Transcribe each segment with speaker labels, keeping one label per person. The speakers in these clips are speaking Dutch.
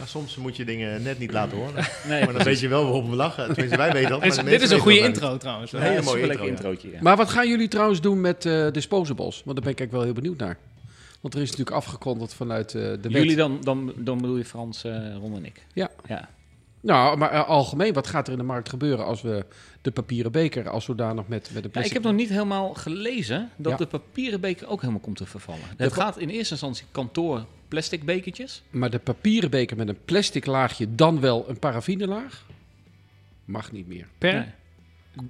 Speaker 1: Nou, soms moet je dingen net niet laten horen.
Speaker 2: Nee,
Speaker 1: maar dan weet je wel waarom we lachen. Tenminste, wij weten dat. maar
Speaker 3: Dit
Speaker 1: de
Speaker 3: is, een goede intro trouwens.
Speaker 1: Een hele
Speaker 2: Ja,
Speaker 1: mooie intro, ja.
Speaker 2: introotje, ja.
Speaker 4: Maar wat gaan jullie trouwens doen met eh, disposables? Want daar ben ik eigenlijk wel heel benieuwd naar. Want er is natuurlijk afgekondigd vanuit eh, de wet.
Speaker 2: Jullie dan, dan, dan bedoel je Frans, eh Ron en ik?
Speaker 4: Ja.
Speaker 2: ja.
Speaker 4: Nou, maar algemeen, wat gaat er in de markt gebeuren als we de papieren beker als zodanig met, met
Speaker 2: Ja,
Speaker 4: plastic...
Speaker 2: ik heb nog niet helemaal gelezen dat
Speaker 4: Ja.
Speaker 2: de papieren beker ook helemaal komt te vervallen. Het gaat in eerste instantie kantoor plastic bekertjes.
Speaker 4: Maar de papieren beker met een plastic laagje, dan wel een paraffinelaag, mag niet meer.
Speaker 3: Per?
Speaker 2: Nee.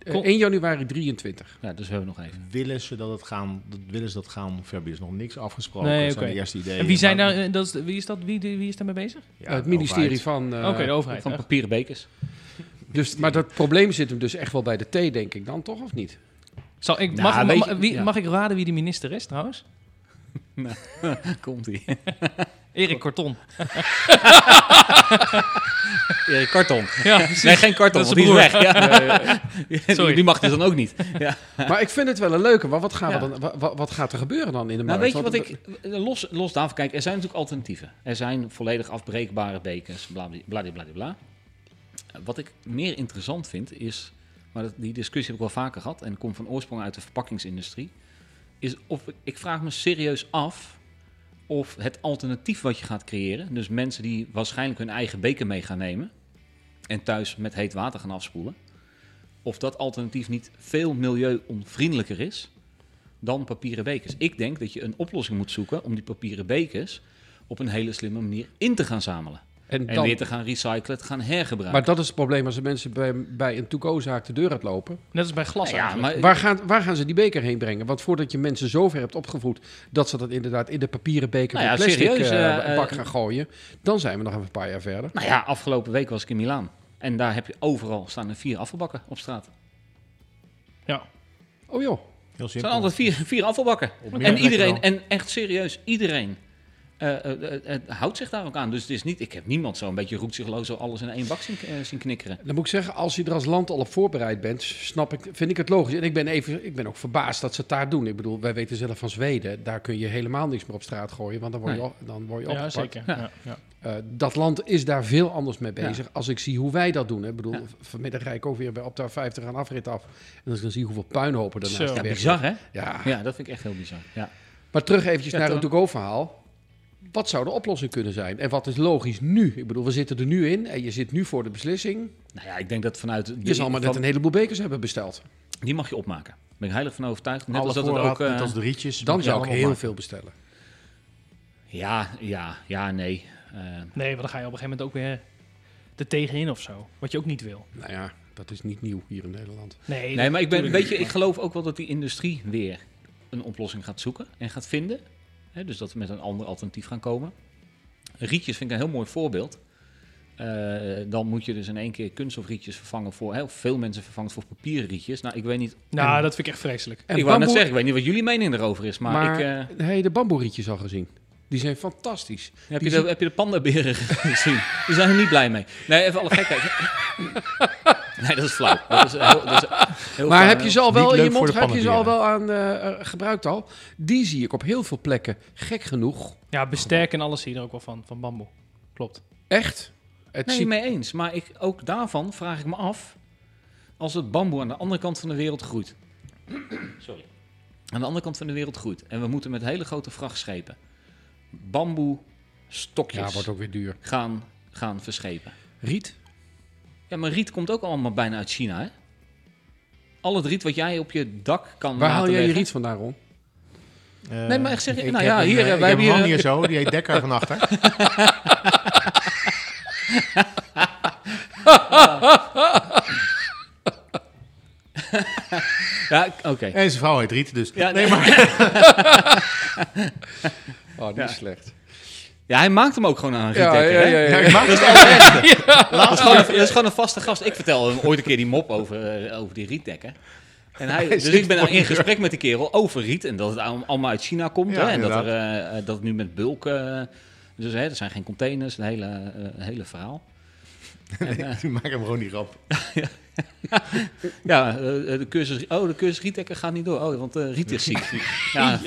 Speaker 4: Eh,
Speaker 2: Kom.
Speaker 4: 1 januari 23.
Speaker 2: Ja, dus we hebben nog even.
Speaker 1: Willen ze dat het gaan, dat willen ze dat gaan verbieden? Er is nog niks afgesproken.
Speaker 3: Nee,
Speaker 1: dat zijn de eerste ideeën.
Speaker 3: En wie, zijn
Speaker 1: maar-
Speaker 3: daar, eh, dat is, wie, is dat, wie, wie is daarmee bezig?
Speaker 1: Ja,
Speaker 4: het ministerie
Speaker 1: overheid.
Speaker 4: van... eh,
Speaker 3: Oké, de overheid.
Speaker 2: Van
Speaker 3: echt.
Speaker 2: papieren bekers.
Speaker 4: dus, maar dat probleem zit hem dus echt wel bij de thee, denk ik dan, toch? Of niet?
Speaker 3: Zal ik,
Speaker 2: Nou,
Speaker 3: mag, mag,
Speaker 2: je-
Speaker 3: wie,
Speaker 2: ja.
Speaker 3: mag ik raden wie de minister is trouwens?
Speaker 2: Komt ie.
Speaker 3: Erik Korton.
Speaker 2: Erik Karton.
Speaker 3: Ja,
Speaker 2: Nee, geen karton,
Speaker 3: Dat
Speaker 2: want
Speaker 3: is
Speaker 2: die is weg. Ja.
Speaker 3: Sorry.
Speaker 2: Die mag dus dan ook niet. Ja.
Speaker 4: Maar ik vind het wel een leuke, maar wat, gaan
Speaker 2: Ja.
Speaker 4: we dan, wa- wa- wat, gaat er gebeuren dan in de
Speaker 2: Nou,
Speaker 4: markt?
Speaker 2: weet je wat ik... Los, los daarvan, kijk, er zijn natuurlijk alternatieven. Er zijn volledig afbreekbare bekers, bladibladibla. Wat ik meer interessant vind is... Maar die discussie heb ik wel vaker gehad... en komt van oorsprong uit de verpakkingsindustrie... is of ik, vraag me serieus af... of het alternatief wat je gaat creëren... dus mensen die waarschijnlijk hun eigen beker mee gaan nemen... en thuis met heet water gaan afspoelen... of dat alternatief niet veel milieu-onvriendelijker is dan papieren bekers. Ik denk dat je een oplossing moet zoeken om die papieren bekers op een hele slimme manier in te gaan zamelen.
Speaker 4: En
Speaker 2: En
Speaker 4: dan-
Speaker 2: weer te gaan recyclen, te gaan hergebruiken.
Speaker 4: Maar dat is het probleem als de mensen bij, bij een to-go-zaak de deur uitlopen.
Speaker 3: Net als bij glas
Speaker 2: ja,
Speaker 3: eigenlijk.
Speaker 2: maar
Speaker 4: Waar gaan, waar gaan ze die beker heen brengen? Want voordat je mensen zover hebt opgevoed dat ze dat inderdaad in de papieren beker
Speaker 2: Nou ja,
Speaker 4: plastic
Speaker 2: serieus,
Speaker 4: eh,
Speaker 2: eh,
Speaker 4: bak
Speaker 2: eh,
Speaker 4: gaan gooien, dan zijn we nog even een paar jaar verder.
Speaker 2: nou ja, afgelopen week was ik in Milaan. En daar heb je overal staan er vier afvalbakken op straat.
Speaker 3: Ja.
Speaker 4: Oh joh.
Speaker 1: Heel
Speaker 2: Er zijn
Speaker 1: simpel.
Speaker 2: altijd vier, vier afvalbakken. En iedereen, en echt serieus, iedereen eh, eh, eh, eh, houdt zich daar ook aan. Dus het is niet, ik heb niemand zo een beetje roetzichtloos zo alles in één bak zien, zien knikkeren.
Speaker 4: Dan moet ik zeggen, als je er als land al op voorbereid bent, snap ik, vind ik het logisch. En ik ben, even, ik ben ook verbaasd dat ze het daar doen. Ik bedoel, wij weten zelf van Zweden, daar kun je helemaal niks meer op straat gooien, want dan word je,
Speaker 2: Nee.
Speaker 4: dan word je
Speaker 3: Ja,
Speaker 4: opgepakt.
Speaker 3: zeker.
Speaker 2: Ja.
Speaker 3: Ja. Ja.
Speaker 4: Eh, dat land is daar veel anders mee
Speaker 2: Ja.
Speaker 4: bezig. Als ik zie hoe wij dat doen. hè. Ik bedoel,
Speaker 2: Ja.
Speaker 4: vanmiddag rijd ik ook weer bij op de 50 aan afrit af. En als ik dan zie hoeveel puinhopen
Speaker 3: Zo.
Speaker 4: de
Speaker 2: Ja,
Speaker 4: weg
Speaker 2: bizar hè?
Speaker 4: Ja.
Speaker 2: Ja, dat vind ik echt heel bizar. Ja.
Speaker 4: Maar terug eventjes
Speaker 2: Ja,
Speaker 4: naar het to-go-verhaal. Wat zou de oplossing kunnen zijn? En wat is logisch nu? Ik bedoel, we zitten er nu in en je zit nu voor de beslissing.
Speaker 2: Nou ja, ik denk dat vanuit... de-
Speaker 4: Je zal maar net
Speaker 2: van-
Speaker 4: een heleboel bekers hebben besteld.
Speaker 2: Die mag je opmaken. Daar ben ik heilig van overtuigd. Net
Speaker 1: Alle
Speaker 2: als dat het ook... eh,
Speaker 1: net als de rietjes.
Speaker 4: Dan zou ik heel
Speaker 1: maken.
Speaker 4: veel bestellen.
Speaker 2: Ja, ja, ja, nee. Eh,
Speaker 3: Nee, want dan ga je op een gegeven moment ook weer er tegenin of zo. Wat je ook niet wil.
Speaker 4: Nou ja, dat is niet nieuw hier in Nederland.
Speaker 3: Nee,
Speaker 2: nee, maar ik, ben, weet je, ik geloof ook wel dat die industrie weer een oplossing gaat zoeken en gaat vinden. Hè, dus dat we met een ander alternatief gaan komen. Rietjes vind ik een heel mooi voorbeeld. Eh, dan moet je dus in één keer kunststofrietjes vervangen voor... Heel veel mensen vervangen voor papieren rietjes. Nou, ik weet niet...
Speaker 3: Nou,
Speaker 4: En-
Speaker 3: dat vind ik echt vreselijk.
Speaker 4: En
Speaker 2: ik wou net
Speaker 4: bamboe-
Speaker 2: zeggen, ik weet niet wat jullie mening erover is. Maar,
Speaker 4: Maar,
Speaker 2: ik, eh,
Speaker 4: heb je de bamboerietjes al gezien? Die zijn fantastisch.
Speaker 2: heb,
Speaker 4: die
Speaker 2: je de, heb je de pandaberen gezien? Die zijn er niet blij mee. Nee, even alle gekheid. nee, dat is flauw. Dat is heel, dat is heel
Speaker 4: Maar heb je ze al wel in je mond?
Speaker 1: de
Speaker 4: Heb je ze al wel aan eh, eh, gebruikt al? Die zie ik op heel veel plekken, gek genoeg.
Speaker 3: Ja, bestek en alles zie je er ook wel van, van bamboe. Klopt.
Speaker 4: Echt? Het
Speaker 2: Nee,
Speaker 4: ziet-
Speaker 2: mee eens. Maar ik, ook daarvan vraag ik me af... als het bamboe aan de andere kant van de wereld groeit... Sorry. Aan de andere kant van de wereld groeit... en we moeten met hele grote vrachtschepen... bamboe stokjes
Speaker 4: Ja, wordt ook weer duur.
Speaker 2: gaan, gaan verschepen.
Speaker 4: Riet?
Speaker 2: Ja, maar riet komt ook allemaal bijna uit China, hè? Al het riet wat jij op je dak kan
Speaker 4: Waar haal jij je riet vandaan, Ron?
Speaker 1: Eh,
Speaker 2: Nee, maar echt serieus.
Speaker 1: ik
Speaker 2: Nou ja,
Speaker 1: een,
Speaker 2: hier,
Speaker 1: eh,
Speaker 2: eh, wij hebben
Speaker 1: man
Speaker 2: hier-
Speaker 1: hier zo, die heet Dekker van achter.
Speaker 2: Ja, oké.
Speaker 1: En zijn vrouw heet Riet, dus...
Speaker 2: Ja,
Speaker 1: nee,
Speaker 2: nee.
Speaker 1: maar...
Speaker 4: Oh, die is slecht.
Speaker 2: Ja, hij maakt hem ook gewoon aan een
Speaker 4: Ja, ja, ja, ja.
Speaker 2: Dat is, dat, gewoon een, dat is gewoon een vaste gast. Ik vertel hem ooit een keer die mop over, eh, over die rietdekken. En hij, dus
Speaker 1: zit
Speaker 2: ik ben in gesprek met die kerel over riet. En dat het al- allemaal uit China komt.
Speaker 1: Ja,
Speaker 2: hè, en dat, er, eh, eh, dat het nu met bulk... dus hè, er zijn geen containers, een hele, hele verhaal. En, eh,
Speaker 1: Ik maak hem gewoon niet grap.
Speaker 2: ja, eh, de cursus, oh, de cursus rietdekken gaat niet door. Oh, want eh riet is ziek. Ja,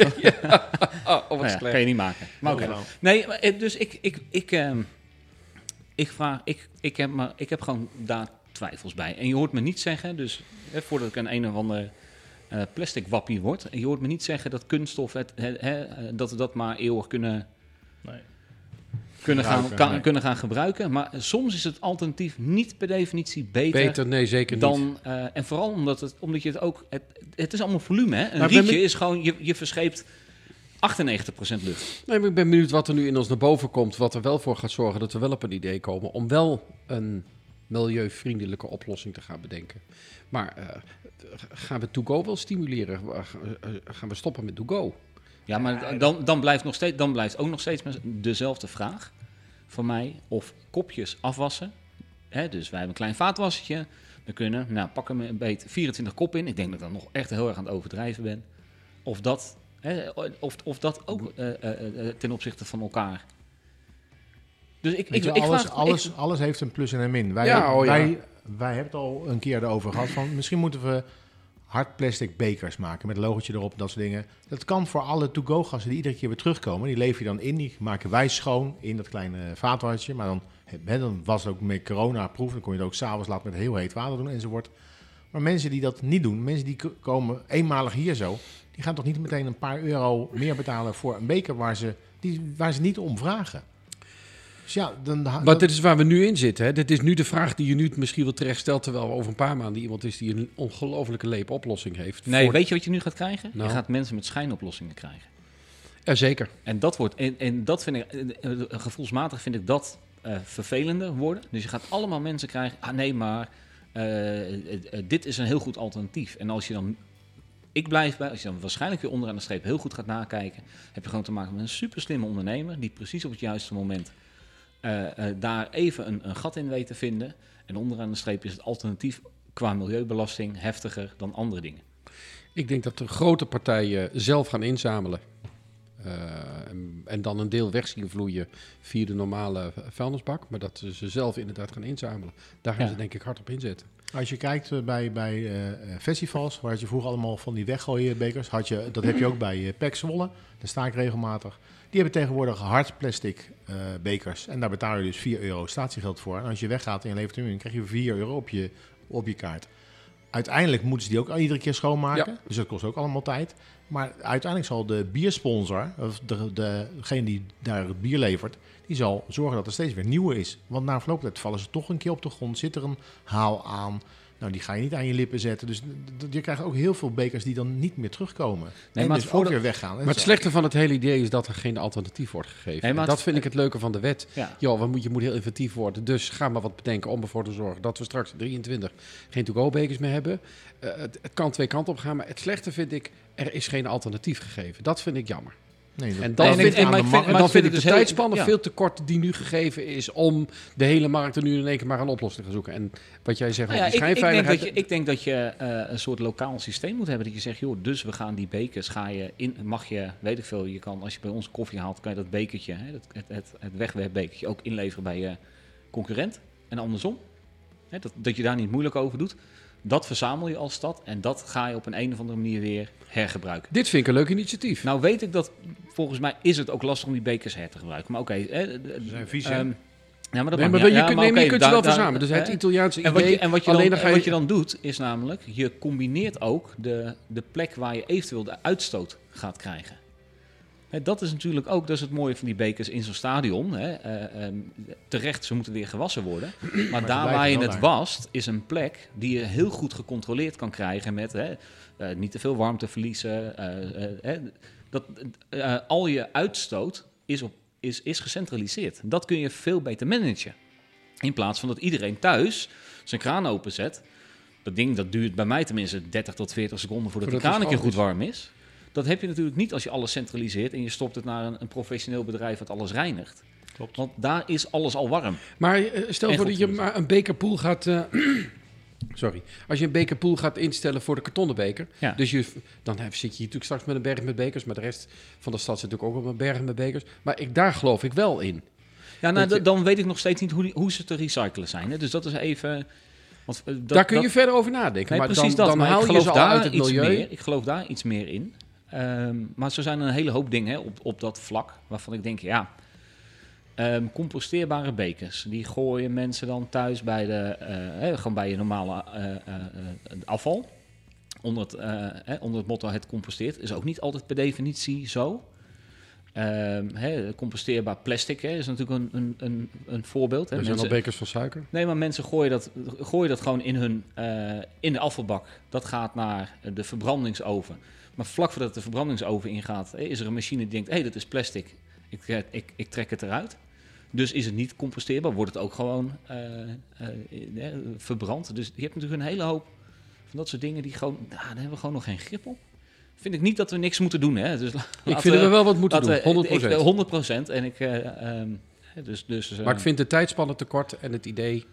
Speaker 4: Oh, oh, wat
Speaker 2: nou ja, kan je niet maken. Maar oké. Nee, maar, eh, dus ik, ik, ik, ehm, ik vraag, ik, ik, heb maar, ik heb gewoon daar twijfels bij. En je hoort me niet zeggen, dus hè, voordat ik een een of ander eh, plastic wappie word, en je hoort me niet zeggen dat kunststof, het, hè, eh, dat we dat maar eeuwig kunnen,
Speaker 3: Nee.
Speaker 2: Kunnen, gaan,
Speaker 1: Gebruiken,
Speaker 2: kan-
Speaker 1: nee.
Speaker 2: kunnen gaan gebruiken. Maar soms is het alternatief niet per definitie beter.
Speaker 4: Beter, nee, zeker niet.
Speaker 2: dan, eh, en vooral omdat, het, omdat je het ook... Het, het is allemaal volume, hè? Een
Speaker 4: Maar
Speaker 2: rietje is gewoon... Je, je verscheept 98% lucht.
Speaker 4: Nee, maar ik ben benieuwd wat er nu in ons naar boven komt. Wat er wel voor gaat zorgen dat we wel op een idee komen om wel een milieuvriendelijke oplossing te gaan bedenken. Maar eh, gaan we to-go wel stimuleren? Eh, Gaan we stoppen met to-go?
Speaker 2: Ja, maar dan, dan, blijft nog steeds, dan blijft ook nog steeds dezelfde vraag voor mij. Of kopjes afwassen. Hè, dus wij hebben een klein vaatwassertje. We kunnen, nou pak hem een beet 24 kop in. Ik denk dat ik dan nog echt heel erg aan het overdrijven ben. Of dat, hè, of, of dat ook eh, eh, eh, ten opzichte van elkaar. Dus ik, ik,
Speaker 1: je,
Speaker 2: ik
Speaker 1: alles,
Speaker 2: vraag,
Speaker 1: alles,
Speaker 2: ik-
Speaker 1: alles heeft een plus en een min. Wij,
Speaker 4: Ja, oh ja.
Speaker 1: wij, wij hebben het al een keer erover gehad van misschien moeten we hard plastic bekers maken met een logotje erop, dat soort dingen. Dat kan voor alle to-go gasten die iedere keer weer terugkomen. Die lever je dan in, die maken wij schoon in dat kleine vaatwassertje. Maar dan, dan was het ook met corona-proef, dan kon je het ook s'avonds laten met heel heet water doen enzovoort. Maar mensen die dat niet doen, mensen die komen eenmalig hier zo, die gaan toch niet meteen een paar euro meer betalen voor een beker waar ze, die, waar ze niet om vragen. Dus ja, dan,
Speaker 4: Maar dit is waar we nu in zitten. Hè? Dit is nu de vraag die je nu misschien wel terecht stelt... terwijl we over een paar maanden iemand is die een ongelofelijke leep oplossing heeft.
Speaker 2: nee,
Speaker 4: Voor-
Speaker 2: weet je wat je nu gaat krijgen?
Speaker 4: Nou.
Speaker 2: Je gaat mensen met schijnoplossingen krijgen.
Speaker 4: Ja, zeker.
Speaker 2: En dat wordt, en, en dat vind ik, gevoelsmatig vind ik dat eh, vervelender worden. Dus je gaat allemaal mensen krijgen, ah nee, maar eh, eh, dit is een heel goed alternatief. En als je dan, ik blijf bij, als je dan waarschijnlijk weer onderaan de streep heel goed gaat nakijken, heb je gewoon te maken met een super slimme ondernemer die precies op het juiste moment daar even een, een gat in weet te vinden. En onderaan de streep is het alternatief qua milieubelasting heftiger dan andere dingen.
Speaker 4: Ik denk dat de grote partijen zelf gaan inzamelen. Eh, en, en dan een deel weg zien vloeien via de normale vuilnisbak. Maar dat ze ze zelf inderdaad gaan inzamelen. Daar gaan
Speaker 2: Ja.
Speaker 4: ze denk ik hard op inzetten.
Speaker 1: Als je kijkt eh, bij, bij eh, festivals, waar had je vroeger allemaal van die weggooien bekers, had je, dat heb je ook bij uh, Pek Zwolle, daar sta ik regelmatig. Die hebben tegenwoordig hard plastic eh, bekers en daar betaal je dus 4 euro statiegeld voor. En als je weggaat en je levert hem in, krijg je 4 euro op je, op je kaart. Uiteindelijk moeten ze die ook al iedere keer schoonmaken,
Speaker 4: Ja.
Speaker 1: dus dat kost ook allemaal tijd. Maar uiteindelijk zal de biersponsor, of de, de, degene die daar het bier levert, die zal zorgen dat er steeds weer nieuwe is. Want na verloop van tijd vallen ze toch een keer op de grond, zit er een haal aan. Nou, die ga je niet aan je lippen zetten. Dus je krijgt ook heel veel bekers die dan niet meer terugkomen.
Speaker 2: Nee,
Speaker 1: en
Speaker 2: maar
Speaker 1: dus
Speaker 2: voor
Speaker 1: ook weer weggaan.
Speaker 4: Maar het slechte van het hele idee is dat er geen alternatief wordt gegeven.
Speaker 2: Nee, maar
Speaker 4: En dat
Speaker 2: het-
Speaker 4: vind ik het leuke van de wet.
Speaker 2: Ja.
Speaker 4: We moet, je moet heel inventief worden. Dus ga maar wat bedenken om ervoor te zorgen dat we straks in 23 geen to-go-bekers meer hebben. Eh, het, het kan twee kanten op gaan, maar het slechte vind ik, er is geen alternatief gegeven. Dat vind ik jammer.
Speaker 1: Nee, dat-
Speaker 4: En dan vind, en
Speaker 2: maar ik
Speaker 4: dan
Speaker 2: vind- maar ik vind
Speaker 4: ik
Speaker 2: het
Speaker 4: de
Speaker 2: dus heel-
Speaker 4: tijdspanne
Speaker 2: ja.
Speaker 4: veel te kort die nu gegeven is om de hele markt er nu in één keer maar een oplossing te gaan zoeken. En wat jij zegt,
Speaker 2: Nou
Speaker 4: over
Speaker 2: ja,
Speaker 4: die
Speaker 2: ik, ik, denk
Speaker 4: schijnveiligheid.
Speaker 2: dat je, ik denk dat je eh, een soort lokaal systeem moet hebben. Dat je zegt, joh, dus we gaan die bekers, ga je in, mag je, weet ik veel, je kan, als je bij ons koffie haalt, kan je dat bekertje, hè, dat, het, het, het wegwerpbekertje, ook inleveren bij je concurrent. En andersom, hè, dat, dat je daar niet moeilijk over doet. Dat verzamel je als stad en dat ga je op een, een of andere manier weer hergebruiken.
Speaker 4: Dit vind ik een leuk initiatief.
Speaker 2: Nou weet ik dat, volgens mij is het ook lastig om die bekers her te gebruiken. Maar oké. hè,
Speaker 1: Ze zijn vies,
Speaker 2: ehm, ja, maar dat
Speaker 4: Nee, maar je.
Speaker 2: Ja,
Speaker 4: kunt,
Speaker 2: maar
Speaker 4: nee, maar je kunt ze wel verzamelen. Dus het Italiaanse
Speaker 2: en wat,
Speaker 4: idee.
Speaker 2: je, en, wat je
Speaker 4: alleen
Speaker 2: dan,
Speaker 4: je-
Speaker 2: wat je dan doet, is namelijk, je combineert ook de, de plek waar je eventueel de uitstoot gaat krijgen. Dat is natuurlijk ook, dat is het mooie van die bekers in zo'n stadion. Hè. Eh, ehm, terecht, ze moeten weer gewassen worden. Maar, daar waar je het
Speaker 1: daar.
Speaker 2: wast, is een plek die je heel goed gecontroleerd kan krijgen met hè, eh, niet te veel warmte verliezen. eh, hè, dat, al je uitstoot is, op, is, is gecentraliseerd. Dat kun je veel beter managen. In plaats van dat iedereen thuis zijn kraan openzet. Dat ding dat duurt bij mij tenminste 30 tot 40 seconden voordat de
Speaker 4: Voordat
Speaker 2: kraan
Speaker 4: het
Speaker 2: een keer goed warm is. Dat heb je natuurlijk niet als je alles centraliseert en je stopt het naar een, een professioneel bedrijf dat alles reinigt.
Speaker 1: Klopt.
Speaker 2: Want daar is alles al warm.
Speaker 4: Maar eh, stel
Speaker 2: En
Speaker 4: voor dat je maar een bekerpoel gaat... eh, sorry. Als je een bekerpoel gaat instellen voor de kartonnen beker...
Speaker 2: Ja.
Speaker 4: Dus je, dan heb, zit je hier natuurlijk straks met een berg met bekers... maar de rest van de stad zit natuurlijk ook op een berg met bekers. Maar ik, daar geloof ik wel in.
Speaker 2: Ja, nou,
Speaker 4: Dat
Speaker 2: dan weet ik nog steeds niet hoe, die, hoe ze te recyclen zijn. Hè? Dus dat is even... Want, eh, dat,
Speaker 4: daar kun je
Speaker 2: dat-
Speaker 4: verder over nadenken.
Speaker 2: Nee,
Speaker 4: maar
Speaker 2: precies
Speaker 4: dan,
Speaker 2: dat.
Speaker 4: dan
Speaker 2: maar
Speaker 4: haal je ze
Speaker 2: daar
Speaker 4: uit het milieu.
Speaker 2: meer. Ik geloof daar iets meer in. Ehm, maar zo zijn er een hele hoop dingen hè, op, op dat vlak waarvan ik denk, ja, ehm, composteerbare bekers, die gooien mensen dan thuis bij de, eh, gewoon bij je normale eh, eh, afval. Onder het, eh, hè, onder het motto het composteert. Is ook niet altijd per definitie zo. Ehm, hè, composteerbaar plastic hè, is natuurlijk een, een, een, een voorbeeld. Hè.
Speaker 4: Er zijn al bekers van suiker.
Speaker 2: Nee, maar mensen gooien dat, gooien dat gewoon in, hun, in de afvalbak. Dat gaat naar de verbrandingsoven. Maar vlak voordat de verbrandingsoven ingaat, eh, is er een machine die denkt: hé, hey, dat is plastic. Ik, eh, ik, ik trek het eruit. Dus is het niet composteerbaar, wordt het ook gewoon eh, verbrand. Dus je hebt natuurlijk een hele hoop van dat soort dingen die gewoon, nou, daar hebben we gewoon nog geen grip op. Vind ik niet dat we niks moeten doen. Hè? Dus
Speaker 4: Ik vind dat we wel wat moeten doen,
Speaker 2: we-
Speaker 4: 100%.
Speaker 2: Ik, eh, 100 En ik, eh, ehm, hè, dus, dus, eh,
Speaker 4: maar ik vind de tijdspannen te kort en het idee...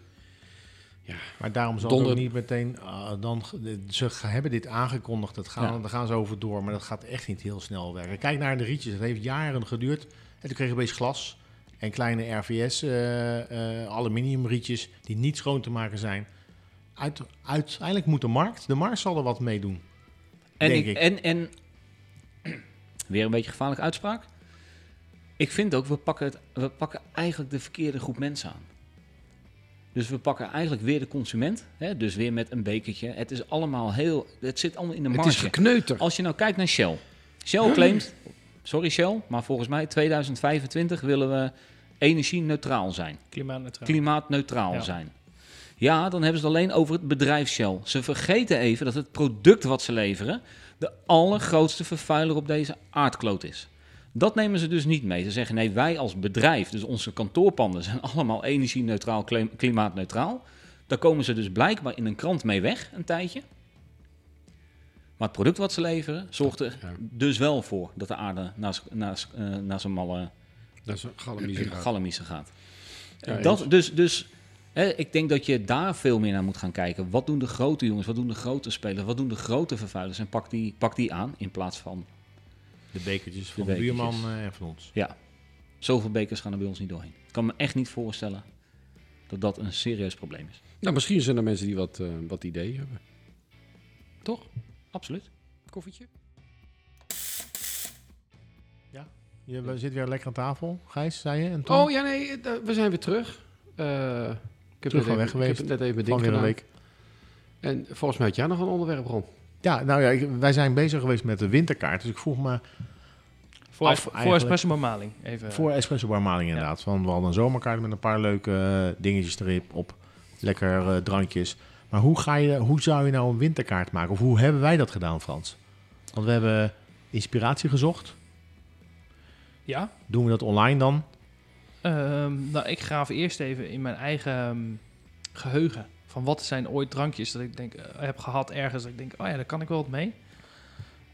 Speaker 1: Maar daarom zal het
Speaker 4: Donder-
Speaker 1: ook niet meteen... ah, dan, ze hebben dit aangekondigd, dat gaan,
Speaker 2: Ja.
Speaker 1: daar gaan ze over door. Maar dat gaat echt niet heel snel werken. Kijk naar de rietjes, het heeft jaren geduurd. En toen kregen we opeens glas en kleine RVS eh, eh, aluminium rietjes... die niet schoon te maken zijn. Uit, uiteindelijk moet de markt, de markt zal er wat mee doen.
Speaker 2: En, ik. En, en weer een beetje gevaarlijke uitspraak. Ik vind ook, we pakken, het, we pakken eigenlijk de verkeerde groep mensen aan. Dus we pakken eigenlijk weer de consument. Hè? Dus weer met een bekertje. Het is allemaal heel. Het zit allemaal in de
Speaker 4: Het is gekneuter.
Speaker 2: Als je nou kijkt naar Shell. Shell claimt. Sorry Shell, maar volgens mij 2025 willen we energie-neutraal zijn
Speaker 3: Klimaatneutraal.
Speaker 2: klimaatneutraal
Speaker 3: Ja.
Speaker 2: zijn. Ja, dan hebben ze het alleen over het bedrijf Shell. Ze vergeten even dat het product wat ze leveren de allergrootste vervuiler op deze aardkloot is. Dat nemen ze dus niet mee. Ze zeggen nee, wij als bedrijf, dus onze kantoorpanden zijn allemaal energie-neutraal, klim- klimaatneutraal. Daar komen ze dus blijkbaar in een krant mee weg, een tijdje. Maar het product wat ze leveren zorgt er dus wel voor dat de aarde naar, naar, eh, naar zijn malle galamissen gaat.
Speaker 4: Ja,
Speaker 2: dat, dus dus hè, ik denk dat je daar veel meer naar moet gaan kijken. Wat doen de grote jongens, wat doen de grote spelers, wat doen de grote vervuilers? En pak die, pak die aan in plaats van,
Speaker 1: De bekertjes van
Speaker 2: De
Speaker 1: de, buurman eh, en van ons.
Speaker 2: ja, zoveel bekers gaan er bij ons niet doorheen. Ik kan me echt niet voorstellen dat dat een serieus probleem is.
Speaker 4: Nou, misschien zijn er mensen die wat, eh, wat ideeën hebben. Toch?
Speaker 2: Absoluut.
Speaker 4: Koffietje?
Speaker 1: Je we zitten weer lekker aan tafel, Gijs, zei je. En Tom?
Speaker 4: Oh ja, nee, eh, we zijn weer terug. Eh, ik heb
Speaker 1: Terug
Speaker 4: net
Speaker 1: van weg
Speaker 4: even,
Speaker 1: geweest.
Speaker 4: Ik heb net even mijn ding
Speaker 1: een week.
Speaker 4: En volgens mij had jij nog een onderwerp, Ron.
Speaker 1: Ja, nou ja, ik- wij zijn bezig geweest met de winterkaart. Dus ik vroeg me
Speaker 3: Voor,
Speaker 1: af
Speaker 3: voor espresso bemaling. Even.
Speaker 1: voor espresso barmaling inderdaad. Van, we hadden een zomerkaart met een paar leuke eh, dingetjes erop. Op lekker eh, drankjes. Maar hoe, ga je, hoe zou je nou een winterkaart maken? Of hoe hebben wij dat gedaan, Frans? Want we hebben inspiratie gezocht.
Speaker 3: Ja.
Speaker 1: Doen we dat online dan?
Speaker 3: Ehm, nou, ik graaf eerst even in mijn eigen ehm, geheugen. Van wat zijn ooit drankjes dat ik denk, eh, heb gehad ergens. Dat ik denk, oh ja, daar kan ik wel wat mee.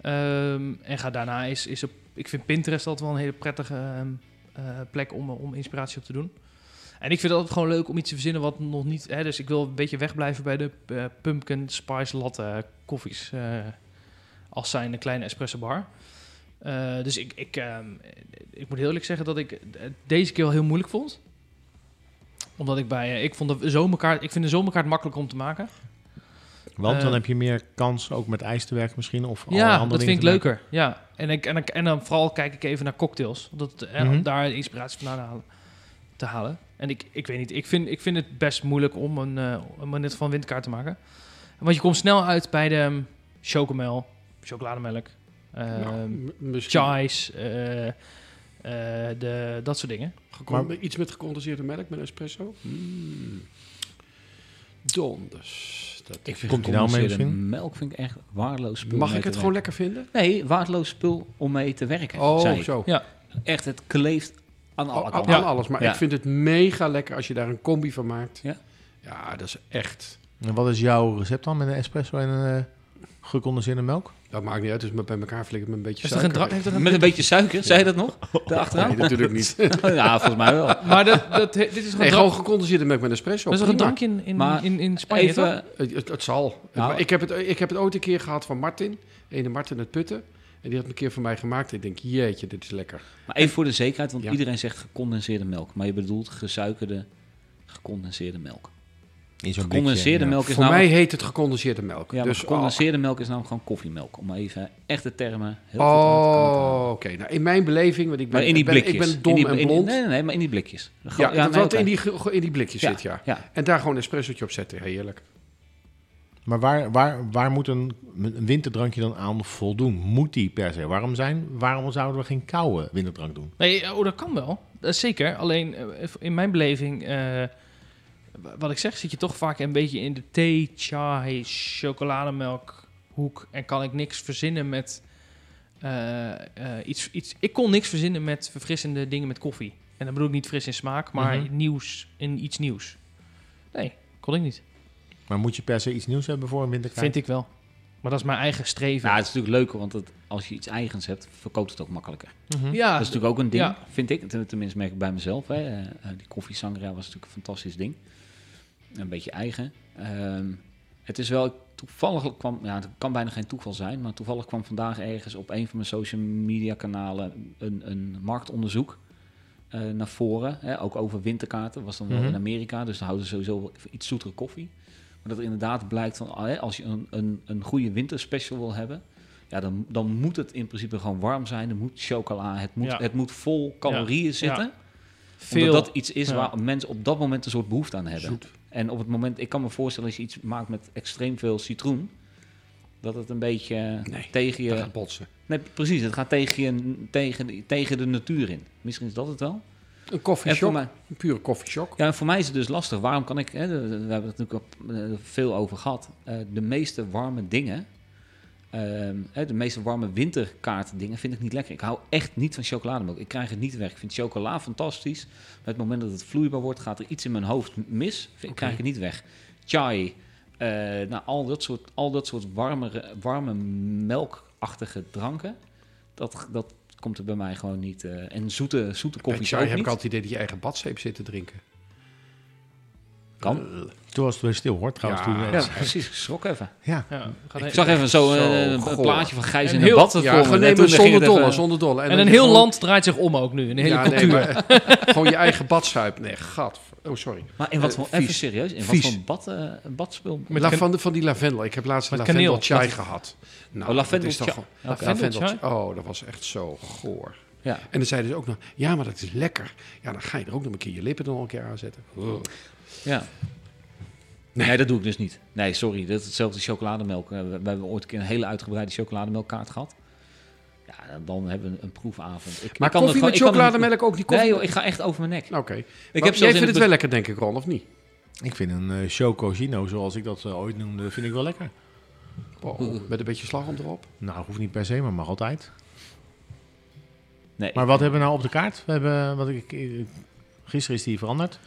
Speaker 3: Ehm, en ga daarna is, is op, ik vind Pinterest altijd wel een hele prettige ehm, eh, plek om, om inspiratie op te doen. En ik vind het altijd gewoon leuk om iets te verzinnen wat nog niet... Hè, dus ik wil een beetje wegblijven bij de eh, pumpkin spice latte koffies. als zijn een kleine espresso bar. Dus ik, ik, ehm, ik moet heel eerlijk zeggen dat ik deze keer wel heel moeilijk vond. Omdat ik bij... eh, ik, vond de zomerkaart, ik vind de zomerkaart makkelijk om te maken.
Speaker 1: Want dan
Speaker 3: Eh.
Speaker 1: heb je meer kans ook met ijs te werken misschien. Of allerlei
Speaker 3: Ja,
Speaker 1: andere
Speaker 3: dat
Speaker 1: dingen
Speaker 3: vind ik
Speaker 1: te maken.
Speaker 3: leuker. Ja. En, ik, en, ik, en dan vooral kijk ik even naar cocktails. Dat, eh,
Speaker 1: Mhm.
Speaker 3: Om daar inspiratie vandaan halen, te halen. En ik, ik weet niet, ik vind, ik vind het best moeilijk om een, eh om een net van windkaart te maken. Want je komt snel uit bij de um, chocomel, chocolademelk,
Speaker 4: Nou, m- misschien
Speaker 3: chais, eh, eh, de, dat soort dingen.
Speaker 4: gecon- iets met gecondenseerde melk met espresso. Mm. Donders. Dat
Speaker 2: Ik vind
Speaker 1: Komt nou mee
Speaker 2: melk vind ik echt waardeloos spul.
Speaker 4: Mag ik het gewoon
Speaker 2: werken.
Speaker 4: lekker vinden?
Speaker 2: Nee, waardeloos spul om mee te werken.
Speaker 4: Oh, zo.
Speaker 3: Ja.
Speaker 2: Echt, het kleeft aan alle
Speaker 4: Al- al-
Speaker 2: kanten.
Speaker 4: aan alles. Maar
Speaker 2: Ja.
Speaker 4: ik vind het mega lekker als je daar een combi van maakt.
Speaker 2: Ja.
Speaker 4: Ja, dat is echt...
Speaker 1: En wat is jouw recept dan met een espresso en een... gecondenseerde melk?
Speaker 4: Dat maakt niet uit, dus met bij elkaar flikken met een beetje
Speaker 3: Is er een
Speaker 4: suiker.
Speaker 3: dra- heeft er een-
Speaker 2: Met een beetje suiker, zei je dat nog? Daarachteraan?
Speaker 4: Nee, natuurlijk niet.
Speaker 2: ja, volgens mij wel.
Speaker 3: Maar dat, dat, dit is een,
Speaker 4: Nee, gewoon gecondenseerde melk met espresso.
Speaker 3: dat is toch een drankje in, in,
Speaker 2: Maar
Speaker 3: in, in Spanje?
Speaker 2: Even,
Speaker 4: Het, het, het zal.
Speaker 2: Nou.
Speaker 4: Ik, heb het, ik heb het ooit een keer gehad van Martin. Ene Martin het Putten. En die had het een keer voor mij gemaakt. Ik denk, jeetje, dit is lekker.
Speaker 2: maar even voor de zekerheid, want
Speaker 4: Ja.
Speaker 2: iedereen zegt gecondenseerde melk. Maar je bedoelt gesuikerde, gecondenseerde melk.
Speaker 1: In zo'n
Speaker 2: Gecondenseerde
Speaker 1: blikje, ja.
Speaker 2: melk is
Speaker 4: voor
Speaker 2: namelijk...
Speaker 4: mij heet het gecondenseerde melk.
Speaker 2: Ja,
Speaker 4: dus,
Speaker 2: gecondenseerde melk is namelijk gewoon koffiemelk. Om even echte termen heel goed aan te
Speaker 4: Oh, oké. Nou, in mijn beleving, want ik ben,
Speaker 2: Maar in die
Speaker 4: ik ben,
Speaker 2: blikjes.
Speaker 4: ik ben dom
Speaker 2: in die,
Speaker 4: en
Speaker 2: die-
Speaker 4: blond.
Speaker 2: nee, nee, nee, maar in die blikjes.
Speaker 4: ja, dat wat
Speaker 2: oké.
Speaker 4: in, die, in die blikjes
Speaker 2: Ja,
Speaker 4: zit, ja.
Speaker 2: ja.
Speaker 4: En daar gewoon een espressootje op zetten. Heerlijk.
Speaker 1: Maar waar, waar, waar moet een, een winterdrankje dan aan voldoen? Moet die per se warm zijn? Waarom zouden we geen koude winterdrank doen?
Speaker 3: Nee, oh, dat kan wel. Dat is zeker. Alleen eh, in mijn beleving, eh, wat ik zeg, zit je toch vaak een beetje in de thee, chai, chocolademelk hoek. En kan ik niks verzinnen met eh, eh, iets, iets. Ik kon niks verzinnen met verfrissende dingen met koffie. En dan bedoel ik niet fris in smaak, maar
Speaker 1: Mhm.
Speaker 3: nieuws in iets nieuws. Nee, kon ik niet.
Speaker 1: Maar moet je per se iets nieuws hebben voor een winterkaart?
Speaker 3: Vind ik wel. Maar dat is mijn eigen streven.
Speaker 2: Nou, het is natuurlijk leuker, want het, als je iets eigens hebt, verkoopt het ook makkelijker.
Speaker 1: Mhm.
Speaker 3: ja,
Speaker 2: dat is natuurlijk ook een ding,
Speaker 3: ja.
Speaker 2: vind ik. Ten- Tenminste merk ik bij mezelf. Hè. Eh, die koffie sangria was natuurlijk een fantastisch ding. Een beetje eigen. Ehm, het is wel toevallig kwam, ja, het kan bijna geen toeval zijn, maar toevallig kwam vandaag ergens op een van mijn social media kanalen een, een marktonderzoek eh, naar voren. Hè, ook over winterkaarten. Was dan wel
Speaker 1: Mhm.
Speaker 2: in Amerika, dus dan houden ze sowieso iets zoetere koffie. Maar dat er inderdaad blijkt van, ah, hè, als je een, een, een goede winterspecial wil hebben, ja, dan, dan moet het in principe gewoon warm zijn. Er moet chocola, het moet,
Speaker 3: Ja.
Speaker 2: het moet vol calorieën zitten.
Speaker 3: Ja. Veel.
Speaker 2: Omdat dat iets is waar mensen op dat moment een soort behoefte aan hebben.
Speaker 4: Zoet.
Speaker 2: En op het moment, ik kan me voorstellen als je iets maakt met extreem veel citroen, dat het een beetje
Speaker 4: Nee,
Speaker 2: tegen
Speaker 4: Dat
Speaker 2: je.
Speaker 4: gaat botsen.
Speaker 2: Nee, precies, het gaat tegen, je, tegen, tegen de natuur in. Misschien is dat het wel.
Speaker 4: Een
Speaker 2: En
Speaker 4: koffieshop. Een pure koffieshop.
Speaker 2: ja, voor mij is het dus lastig. Waarom kan ik, hè, we hebben het natuurlijk al eh, veel over gehad, eh, de meeste warme dingen, de meeste warme winterkaart dingen vind ik niet lekker. Ik hou echt niet van chocolademelk. Ik krijg het niet weg. Ik vind chocola fantastisch. Maar het moment dat het vloeibaar wordt, gaat er iets in mijn hoofd mis. Vind, Krijg ik het niet weg. Chai, eh, nou, al dat soort, al dat soort warme, warme melkachtige dranken, dat, dat komt er bij mij gewoon niet. eh, en zoete, zoete
Speaker 4: Bij
Speaker 2: koffie
Speaker 4: chai
Speaker 2: ook
Speaker 4: heb ik
Speaker 2: niet.
Speaker 4: altijd het idee dat je eigen badzeep zit te drinken.
Speaker 2: Kan.
Speaker 1: Toen was het weer stil hoor, trouwens.
Speaker 4: Ja.
Speaker 1: Toen, eh,
Speaker 2: Ja, precies. Ik schrok even.
Speaker 1: ja.
Speaker 3: Ja,
Speaker 2: Ik zag even zo, eh,
Speaker 4: Zo
Speaker 2: een
Speaker 4: goor.
Speaker 2: plaatje van Gijs
Speaker 3: En
Speaker 2: in
Speaker 3: heel-
Speaker 2: een bad.
Speaker 4: Ja, gewoon zonder
Speaker 2: het even-
Speaker 4: dolle, zonder dolle.
Speaker 3: En
Speaker 4: dan
Speaker 3: een heel
Speaker 4: gewoon-
Speaker 3: land draait zich om ook nu. Een hele
Speaker 4: Ja, nee,
Speaker 3: cultuur.
Speaker 4: maar- gewoon je eigen badzuip. Nee, gat. Oh, sorry.
Speaker 2: Maar in wat
Speaker 4: Eh,
Speaker 2: voor, even serieus, in
Speaker 4: Vies.
Speaker 2: wat voor bad, eh, badspul?
Speaker 3: Met
Speaker 4: La- van, de, van die lavendel. Ik heb laatst
Speaker 3: Met
Speaker 4: lavendel
Speaker 3: kaneel.
Speaker 4: chai gehad. Nou,
Speaker 2: Oh, lavendel
Speaker 4: dat is toch
Speaker 2: chai.
Speaker 3: Lavendel?
Speaker 4: Oh, dat was echt zo goor.
Speaker 2: Ja.
Speaker 4: En dan zeiden ze ook nog, ja, maar dat is lekker. Ja, dan ga je er ook nog een keer je lippen nog een keer aanzetten. Ugh.
Speaker 2: ja. Nee. dat doe ik dus niet. Nee, sorry. Dat is hetzelfde chocolademelk. Eh, we, we hebben ooit een keer een hele uitgebreide chocolademelkkaart gehad. Ja, dan hebben we een proefavond. Ik,
Speaker 4: Maar
Speaker 2: ik kan
Speaker 4: koffie met chocolademelk ook die koffie?
Speaker 2: Nee joh, ik ga echt over mijn nek.
Speaker 4: Oké.
Speaker 2: Heb
Speaker 4: jij vindt het
Speaker 2: het
Speaker 4: wel lekker, denk ik, Ron, of niet?
Speaker 1: Ik vind een uh, Choco Gino, zoals ik dat eh, ooit noemde, vind ik wel lekker.
Speaker 4: Oh, met een beetje slagroom erop.
Speaker 1: Nou, hoeft niet per se, maar mag altijd.
Speaker 2: Nee,
Speaker 1: Maar wat hebben we nou op de kaart? We hebben, wat ik, eh, gisteren is die veranderd.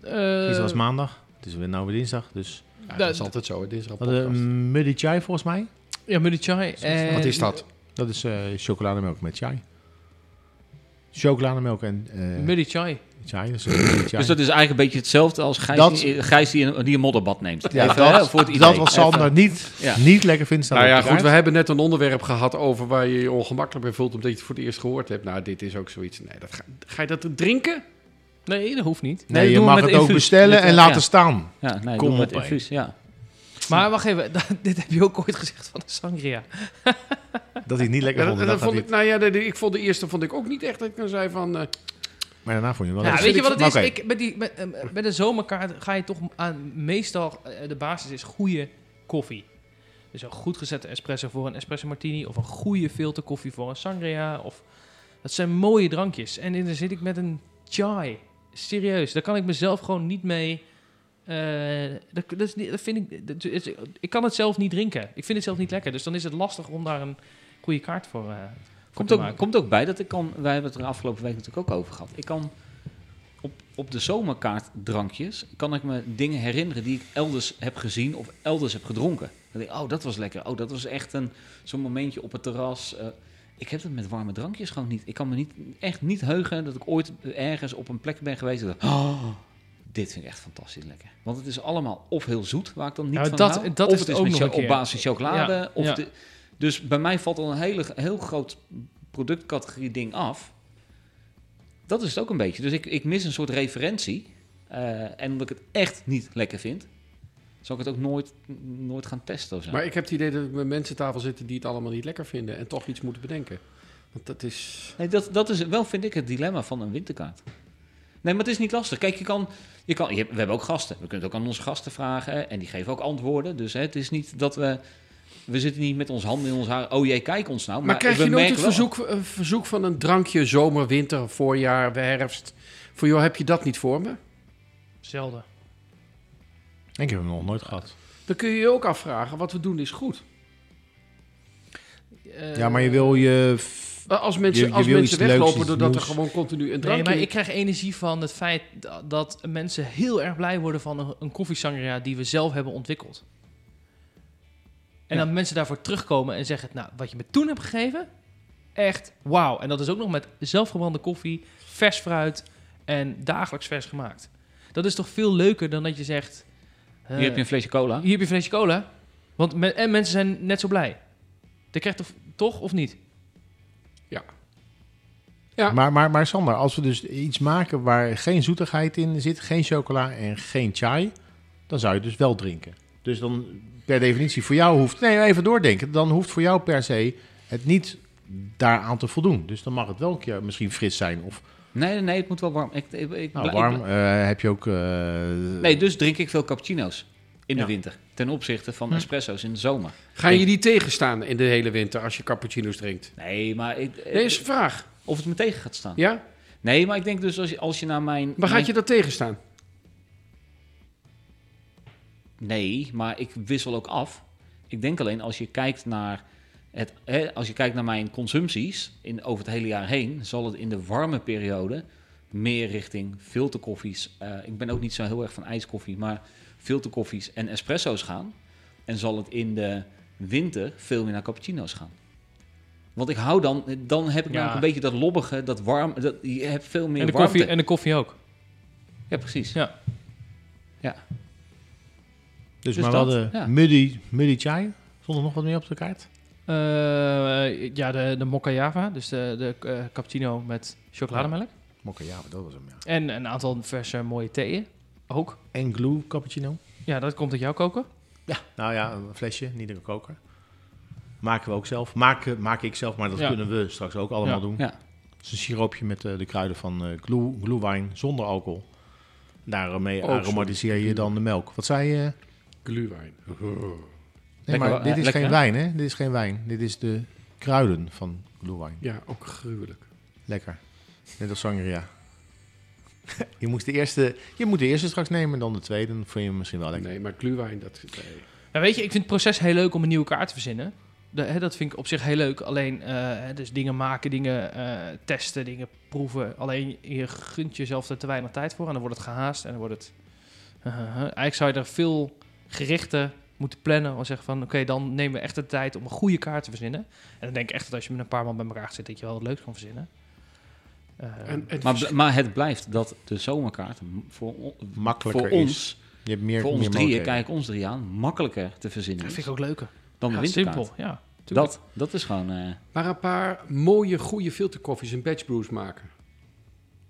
Speaker 3: Eh,
Speaker 1: Gisteren was maandag. Het is weer nou weer dinsdag. Dus
Speaker 4: Ja, dat is altijd zo,
Speaker 1: we hadden
Speaker 4: podcast.
Speaker 1: een Muddy Chai volgens mij.
Speaker 3: Ja, Muddy Chai. en-
Speaker 4: Wat is dat?
Speaker 1: Dat is eh, chocolademelk met chai. Chocolademelk en eh
Speaker 3: Muddy Chai.
Speaker 1: chai. Dus, eh.
Speaker 2: Dus dat is eigenlijk een beetje hetzelfde als Gijs,
Speaker 1: Dat-
Speaker 2: die, Gijs die, een, die een modderbad neemt.
Speaker 1: ja,
Speaker 2: Even, hè,
Speaker 1: dat,
Speaker 2: voor het idee.
Speaker 1: dat was Sander niet,
Speaker 2: Ja.
Speaker 1: niet lekker vindt
Speaker 4: Nou ja, goed, we hebben net een onderwerp gehad over waar je je ongemakkelijk bij voelt omdat je het voor het eerst gehoord hebt. Nou, dit is ook zoiets. Nee, dat ga, ga je dat drinken?
Speaker 3: Nee, dat hoeft niet.
Speaker 1: Nee, je mag
Speaker 2: met
Speaker 1: het ook bestellen
Speaker 2: Met,
Speaker 1: en
Speaker 2: eh,
Speaker 1: laten
Speaker 2: ja.
Speaker 1: staan.
Speaker 2: Ja, nee,
Speaker 1: Kom
Speaker 2: met
Speaker 1: op, hè.
Speaker 2: infuus, ja.
Speaker 3: Maar wacht even, dit heb je ook ooit gezegd van de sangria.
Speaker 1: Dat hij het niet lekker vond.
Speaker 4: dat,
Speaker 1: dat
Speaker 4: dat vond ik, nou ja, de- de- ik vond de eerste vond ik ook niet echt dat ik dan zei van... eh,
Speaker 1: Maar daarna vond je wel
Speaker 3: Ja, weet je wat het is?
Speaker 1: Oké.
Speaker 3: Ik, met, die, met, eh, met de zomerkaart ga je toch aan... Meestal, de basis is goede koffie. Dus een goed gezette espresso voor een espresso martini... of een goede filterkoffie voor een sangria. Of, dat zijn mooie drankjes. En dan zit ik met een chai. Serieus, daar kan ik mezelf gewoon niet mee... eh, dat, dat, is niet- dat vind ik, dat is- ik kan het zelf niet drinken. Ik vind het zelf niet lekker. Dus dan is het lastig om daar een goede kaart voor, eh voor
Speaker 2: Komt
Speaker 3: te
Speaker 2: ook,
Speaker 3: maken.
Speaker 2: komt ook bij dat ik kan, wij hebben het er afgelopen week natuurlijk ook over gehad. Ik kan op, op de zomerkaart drankjes, kan ik me dingen herinneren die ik elders heb gezien of elders heb gedronken. Dan denk ik, oh, dat was lekker. Oh, dat was echt een, zo'n momentje op het terras. Eh, ik heb dat met warme drankjes gewoon niet. Ik kan me niet, echt niet heugen dat ik ooit ergens op een plek ben geweest. Dat, oh, dit vind ik echt fantastisch lekker. Want het is allemaal of heel zoet, waar ik dan niet
Speaker 3: Ja,
Speaker 2: van
Speaker 3: dat-
Speaker 2: hou.
Speaker 3: dat
Speaker 2: of
Speaker 3: is
Speaker 2: het
Speaker 3: het
Speaker 2: is
Speaker 3: ook
Speaker 2: met
Speaker 3: een
Speaker 2: op basis chocolade.
Speaker 3: Ja,
Speaker 2: Of
Speaker 3: ja.
Speaker 2: de- dus bij mij valt al een hele, heel groot productcategorie ding af. Dat is het ook een beetje. Dus ik, ik mis een soort referentie. Eh, en omdat ik het echt niet lekker vind, zal ik het ook nooit, nooit gaan testen of zo.
Speaker 4: Maar ik heb het idee dat ik met mensen aan tafel zitten die het allemaal niet lekker vinden en toch iets moeten bedenken. Want dat is.
Speaker 2: Nee, dat, dat is wel, vind ik, het dilemma van een winterkaart. Nee, maar het is niet lastig. Kijk, je kan, je kan, je we hebben ook gasten. We kunnen het ook aan onze gasten vragen en die geven ook antwoorden. Dus hè, het is niet dat we, we zitten niet met ons handen in ons haar. Oh jee, kijk ons nou.
Speaker 4: Maar, krijg je nooit het verzoek, een verzoek van een drankje zomer, winter, voorjaar, herfst? Voor jou heb je dat niet voor me?
Speaker 3: Zelden.
Speaker 1: Ik heb hem nog nooit gehad.
Speaker 4: Dan kun je je ook afvragen, wat we doen is goed.
Speaker 3: Eh,
Speaker 1: Ja, maar je wil je...
Speaker 4: Maar Als mensen,
Speaker 1: Je- je
Speaker 4: als
Speaker 1: wil
Speaker 4: mensen weglopen doordat er gewoon continu een
Speaker 3: Nee,
Speaker 4: drankje...
Speaker 3: maar ik krijg energie van het feit da- dat mensen heel erg blij worden van een, een koffiesangria die we zelf hebben ontwikkeld. En
Speaker 2: Ja.
Speaker 3: dan mensen daarvoor terugkomen en zeggen, nou, wat je me toen hebt gegeven, echt wauw. En dat is ook nog met zelfgebrande koffie, vers fruit en dagelijks vers gemaakt. Dat is toch veel leuker dan dat je zegt...
Speaker 2: Hier heb je een flesje cola.
Speaker 3: hier heb je een flesje cola. Want me- en mensen zijn net zo blij. Dat krijgt toch, toch of niet?
Speaker 4: Ja.
Speaker 1: Maar, maar, maar Sander, als we dus iets maken waar geen zoetigheid in zit, geen chocola en geen chai, dan zou je dus wel drinken. Dus dan per definitie voor jou hoeft, nee even doordenken, dan hoeft voor jou per se het niet daaraan te voldoen. Dus dan mag het wel een keer misschien fris zijn of
Speaker 2: Nee, nee, nee, het moet wel warm. Ik, ik, ik,
Speaker 1: nou,
Speaker 2: ik-
Speaker 1: warm. Eh, heb je ook... eh,
Speaker 2: nee, dus drink ik veel cappuccino's in
Speaker 1: Ja.
Speaker 2: de winter. Ten opzichte van
Speaker 3: Hm.
Speaker 2: espresso's in de zomer.
Speaker 4: Ga je die tegenstaan in de hele winter als je cappuccino's drinkt?
Speaker 2: Nee, maar ik,
Speaker 4: Nee, is een vraag.
Speaker 2: of het me tegen gaat staan.
Speaker 4: Ja?
Speaker 2: Nee, maar ik denk dus als je, als je naar mijn...
Speaker 4: Waar
Speaker 2: mijn-
Speaker 4: gaat je dat tegenstaan?
Speaker 2: Nee, maar ik wissel ook af. Ik denk alleen als je kijkt naar, het, hè, als je kijkt naar mijn consumpties in, over het hele jaar heen, zal het in de warme periode meer richting filterkoffies. eh, ik ben ook niet zo heel erg van ijskoffie, maar filterkoffies en espresso's gaan. En zal het in de winter veel meer naar cappuccino's gaan. Want ik hou dan, dan heb ik
Speaker 3: Ja.
Speaker 2: namelijk een beetje dat lobbige, dat warm, dat, je hebt veel meer
Speaker 3: En de,
Speaker 2: warmte.
Speaker 3: koffie, en de koffie ook.
Speaker 2: Ja, precies.
Speaker 3: Ja.
Speaker 1: dus,
Speaker 2: dus
Speaker 1: maar
Speaker 2: dat,
Speaker 1: we hadden
Speaker 2: ja.
Speaker 1: muddy, muddy chai. Stond er nog wat meer op de kaart?
Speaker 3: Eh, ja, de, de Mocha Java, dus de, de eh, cappuccino met chocolademelk.
Speaker 1: Mokka, ja, dat was hem, ja.
Speaker 3: En een aantal verse mooie theeën. Ook.
Speaker 1: En glue cappuccino.
Speaker 3: Ja, dat komt uit jouw koken.
Speaker 1: Ja, nou ja, een flesje, niet een koker. Maken we ook zelf. Maken, maak ik zelf, maar dat
Speaker 3: Ja.
Speaker 1: kunnen we straks ook allemaal
Speaker 3: Ja.
Speaker 1: doen.
Speaker 2: Ja.
Speaker 1: Het is een siroopje met eh, de kruiden van eh glue, glühwein zonder alcohol. Daarmee
Speaker 4: Oh,
Speaker 1: aromatiseer je dan de melk. Wat zei je?
Speaker 4: Glühwein.
Speaker 1: Nee, maar dit
Speaker 2: eh,
Speaker 1: is
Speaker 2: lekker,
Speaker 1: geen wijn, hè? Dit is geen wijn. Dit is de kruiden van glühwein.
Speaker 4: Ja, ook gruwelijk.
Speaker 1: Lekker. Net als sangria. je, moest de eerste, je moet de eerste straks nemen, dan de tweede. Dan vind je hem misschien wel lekker.
Speaker 4: Nee, maar glühwein, dat... nee.
Speaker 3: Nou, weet je, ik vind het proces heel leuk om een nieuwe kaart te verzinnen. De, hè, dat vind ik op zich heel leuk. Alleen, eh, hè, dus dingen maken, dingen eh, testen, dingen proeven. Alleen, je gunt jezelf er te weinig tijd voor. En dan wordt het gehaast en dan wordt het... Eigenlijk zou je er veel gerichter moeten plannen. Of zeggen van, oké, dan nemen we echt de tijd om een goede kaart te verzinnen. En dan denk ik echt dat als je met een paar man bij elkaar zit, dat je wel wat leuks kan verzinnen. Eh,
Speaker 4: En, en
Speaker 2: Maar, maar het blijft dat de zomerkaart voor,
Speaker 1: Makkelijker
Speaker 2: voor
Speaker 1: is.
Speaker 2: ons,
Speaker 1: Je hebt meer,
Speaker 2: voor ons
Speaker 1: meer
Speaker 2: drieën, kijk ons drie aan, makkelijker te verzinnen
Speaker 3: dat vind ik ook leuker.
Speaker 2: dan de
Speaker 3: Ja,
Speaker 2: winterkaart.
Speaker 3: simpel, ja. tuurlijk.
Speaker 2: Dat, dat is gewoon... eh,
Speaker 4: Maar een paar mooie, goede filterkoffies en batch brews maken.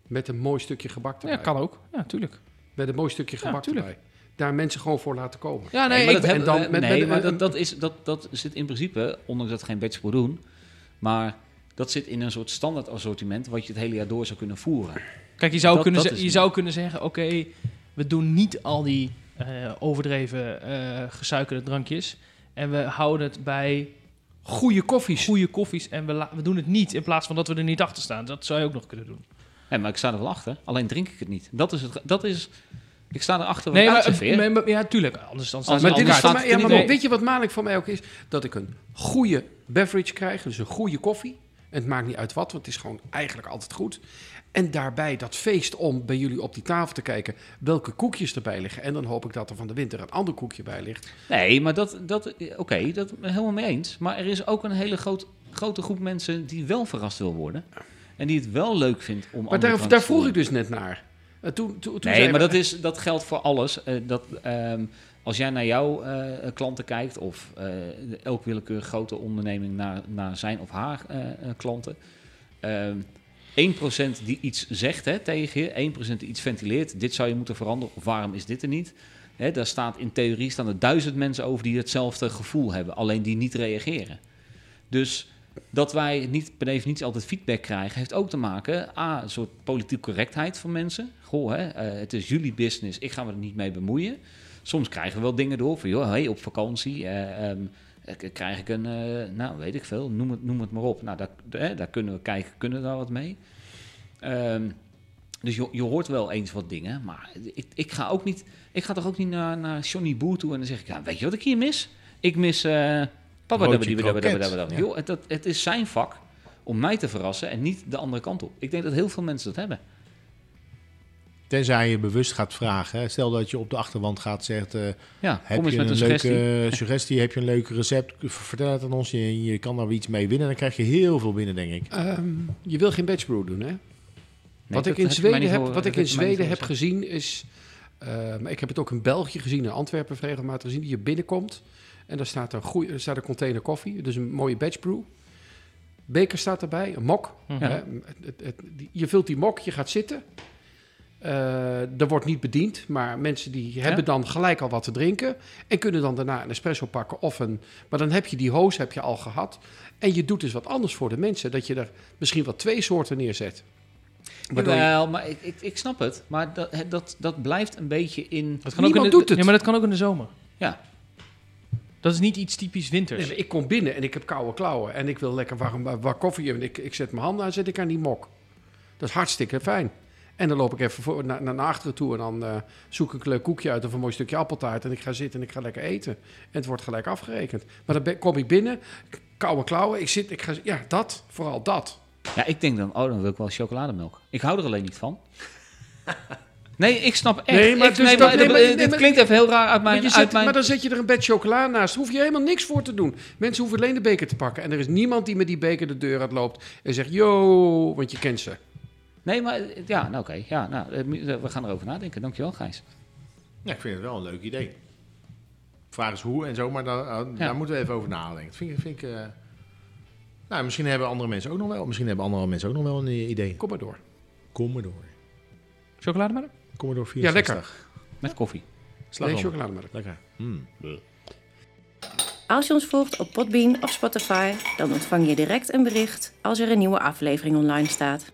Speaker 4: Met een mooi stukje gebak erbij.
Speaker 3: Ja, kan ook. Ja, tuurlijk.
Speaker 4: Met een mooi stukje gebak erbij. Daar mensen gewoon voor laten komen.
Speaker 3: Ja, nee,
Speaker 2: maar dat,
Speaker 4: dan met-
Speaker 2: nee,
Speaker 4: met-
Speaker 2: maar dat, dat, is, dat, dat zit in principe, ondanks dat het geen batch doen, maar dat zit in een soort standaard assortiment wat je het hele jaar door zou kunnen voeren.
Speaker 3: Kijk, je zou,
Speaker 2: Dat-
Speaker 3: kunnen, je zou kunnen zeggen, oké, we doen niet al die eh, overdreven eh gesuikerde drankjes. En we houden het bij
Speaker 4: Goede koffies.
Speaker 3: goede koffies. En we, we doen het niet in plaats van dat we er niet achter staan. Dat zou je ook nog kunnen doen.
Speaker 2: Nee, maar ik sta er wel achter, alleen drink ik het niet. Dat is het. Dat is, ik sta erachter wat
Speaker 3: Nee, maar,
Speaker 2: uitserveer.
Speaker 3: maar- maar- ja, tuurlijk. Anders dan staan
Speaker 4: Maar dit
Speaker 2: het
Speaker 4: is voor mij, ja, maar weet je wat maandelijk voor mij ook is? Dat ik een goede beverage krijg, dus een goede koffie. En het maakt niet uit wat, want het is gewoon eigenlijk altijd goed. En daarbij dat feest om bij jullie op die tafel te kijken welke koekjes erbij liggen. En dan hoop ik dat er van de winter een ander koekje bij ligt.
Speaker 2: Nee, maar dat, dat oké, dat helemaal mee eens. Maar er is ook een hele groot, grote groep mensen die wel verrast wil worden. En die het wel leuk vindt om
Speaker 4: Maar daar, daar vroeg ik dus net naar. En toen, toen, toen zei
Speaker 2: Nee,
Speaker 4: we-
Speaker 2: maar dat, is, dat geldt voor alles. Eh, dat, ehm, als jij naar jouw eh, klanten kijkt, of eh elk willekeurig grote onderneming naar, naar zijn of haar eh, eh, klanten. ehm 1% die iets zegt hè, tegen je, 1% die iets ventileert, dit zou je moeten veranderen, of waarom is dit er niet? Hè, daar staat in theorie staan er duizend mensen over die hetzelfde gevoel hebben, alleen die niet reageren. Dus dat wij niet per definitie altijd feedback krijgen, heeft ook te maken, a, een soort politieke correctheid van mensen. Goh, hè, eh, het is jullie business, ik ga me er niet mee bemoeien. Soms krijgen we wel dingen door van, joh, hey, op vakantie eh, ehm, eh, krijg ik een, nou weet ik veel, noem het, noem het maar op. Nou, daar, daar kunnen we kijken, kunnen we daar wat mee. Ehm, dus je, je hoort wel eens wat dingen, maar ik, ik ga ook niet, ik ga toch ook niet naar, naar Johnny Boer toe en dan zeg ik, ja, weet je wat ik hier mis? Ik mis, Joh, het, dat, het is zijn vak om mij te verrassen en niet de andere kant op. Ik denk dat heel veel mensen dat hebben.
Speaker 1: Tenzij je bewust gaat vragen. hè. Stel dat je op de achterwand gaat zegt... eh,
Speaker 2: Ja,
Speaker 1: heb
Speaker 2: kom eens
Speaker 1: je
Speaker 2: met
Speaker 1: een,
Speaker 2: een suggestie.
Speaker 1: leuke suggestie? Heb je een leuk recept? Vertel het aan ons. Je, je kan daar iets mee winnen. Dan krijg je heel veel binnen, denk ik.
Speaker 4: Ehm, je wil geen batch brew doen, hè?
Speaker 2: Nee,
Speaker 4: wat ik in Zweden heb, wat ik in Zweden heb gezien is... eh, maar ik heb het ook in België gezien, in Antwerpen regelmatig gezien. Die je binnenkomt en daar staat een, goeie, er staat een container koffie. Dus een mooie batch brew. Beker staat erbij, een mok.
Speaker 3: Mhm.
Speaker 4: Hè? Het- het- je vult die mok, je gaat zitten. Eh, er wordt niet bediend, maar mensen die hebben dan gelijk al wat te drinken. En kunnen dan daarna een espresso pakken of een... Maar dan heb je die hoos heb je al gehad. En je doet dus wat anders voor de mensen. Dat je er misschien wel twee soorten neerzet. Waardoor je-
Speaker 2: Jawel, maar ik, ik, ik snap het. Maar dat, dat, dat blijft een beetje in...
Speaker 3: Dat kan ook in
Speaker 4: Niemand
Speaker 3: de,
Speaker 4: doet het.
Speaker 3: Ja, maar dat kan ook in de zomer.
Speaker 2: Ja,
Speaker 3: Dat is niet iets typisch winters.
Speaker 4: Nee, maar ik kom binnen en ik heb koude klauwen. En ik wil lekker warm waar koffie. En ik, ik zet mijn handen aan, zet ik aan die mok. Dat is hartstikke fijn. En dan loop ik even voor, naar, naar achteren toe en dan eh, zoek ik een leuk koekje uit of een mooi stukje appeltaart. En ik ga zitten en ik ga lekker eten. En het wordt gelijk afgerekend. Maar dan ben- kom ik binnen, koude klauwen, ik zit, ik ga, ja, dat, vooral dat.
Speaker 2: ja, ik denk dan, oh, dan wil ik wel chocolademelk. Ik hou er alleen niet van. Nee, ik snap echt.
Speaker 4: Nee, maar
Speaker 2: ik,
Speaker 4: dus
Speaker 2: nee,
Speaker 4: dat-
Speaker 2: maar,
Speaker 4: nee,
Speaker 2: dit-
Speaker 4: maar- nee,
Speaker 2: dit
Speaker 4: maar-
Speaker 2: klinkt even heel raar uit
Speaker 4: Maar,
Speaker 2: mijn...
Speaker 4: je
Speaker 2: uit mijn
Speaker 4: maar dan zet je er een bed chocola naast. Daar hoef je helemaal niks voor te doen. Mensen hoeven alleen de beker te pakken. En er is niemand die met die beker de deur uitloopt en zegt, yo, want je kent ze.
Speaker 2: Nee, maar ja, nou oké. Ja, nou, eh, we gaan erover nadenken. Dankjewel, Gijs.
Speaker 1: Ja, ik vind het wel een leuk idee. Vraag is hoe en zo, maar daar, daar
Speaker 2: Ja.
Speaker 1: moeten we even over nadenken. Dat vind ik... Vind ik eh, nou, misschien hebben andere mensen ook nog wel... Misschien hebben andere mensen ook nog wel een idee.
Speaker 4: Kom maar door.
Speaker 1: Commodore.
Speaker 3: Chocolademelk?
Speaker 1: Commodore
Speaker 4: Ja,
Speaker 1: 64.
Speaker 4: lekker.
Speaker 2: Met koffie.
Speaker 4: Nee,
Speaker 1: Slagroom.
Speaker 4: chocolademelk.
Speaker 1: Lekker. Mm.
Speaker 5: Als je ons volgt op Podbean of Spotify, dan ontvang je direct een bericht als er een nieuwe aflevering online staat.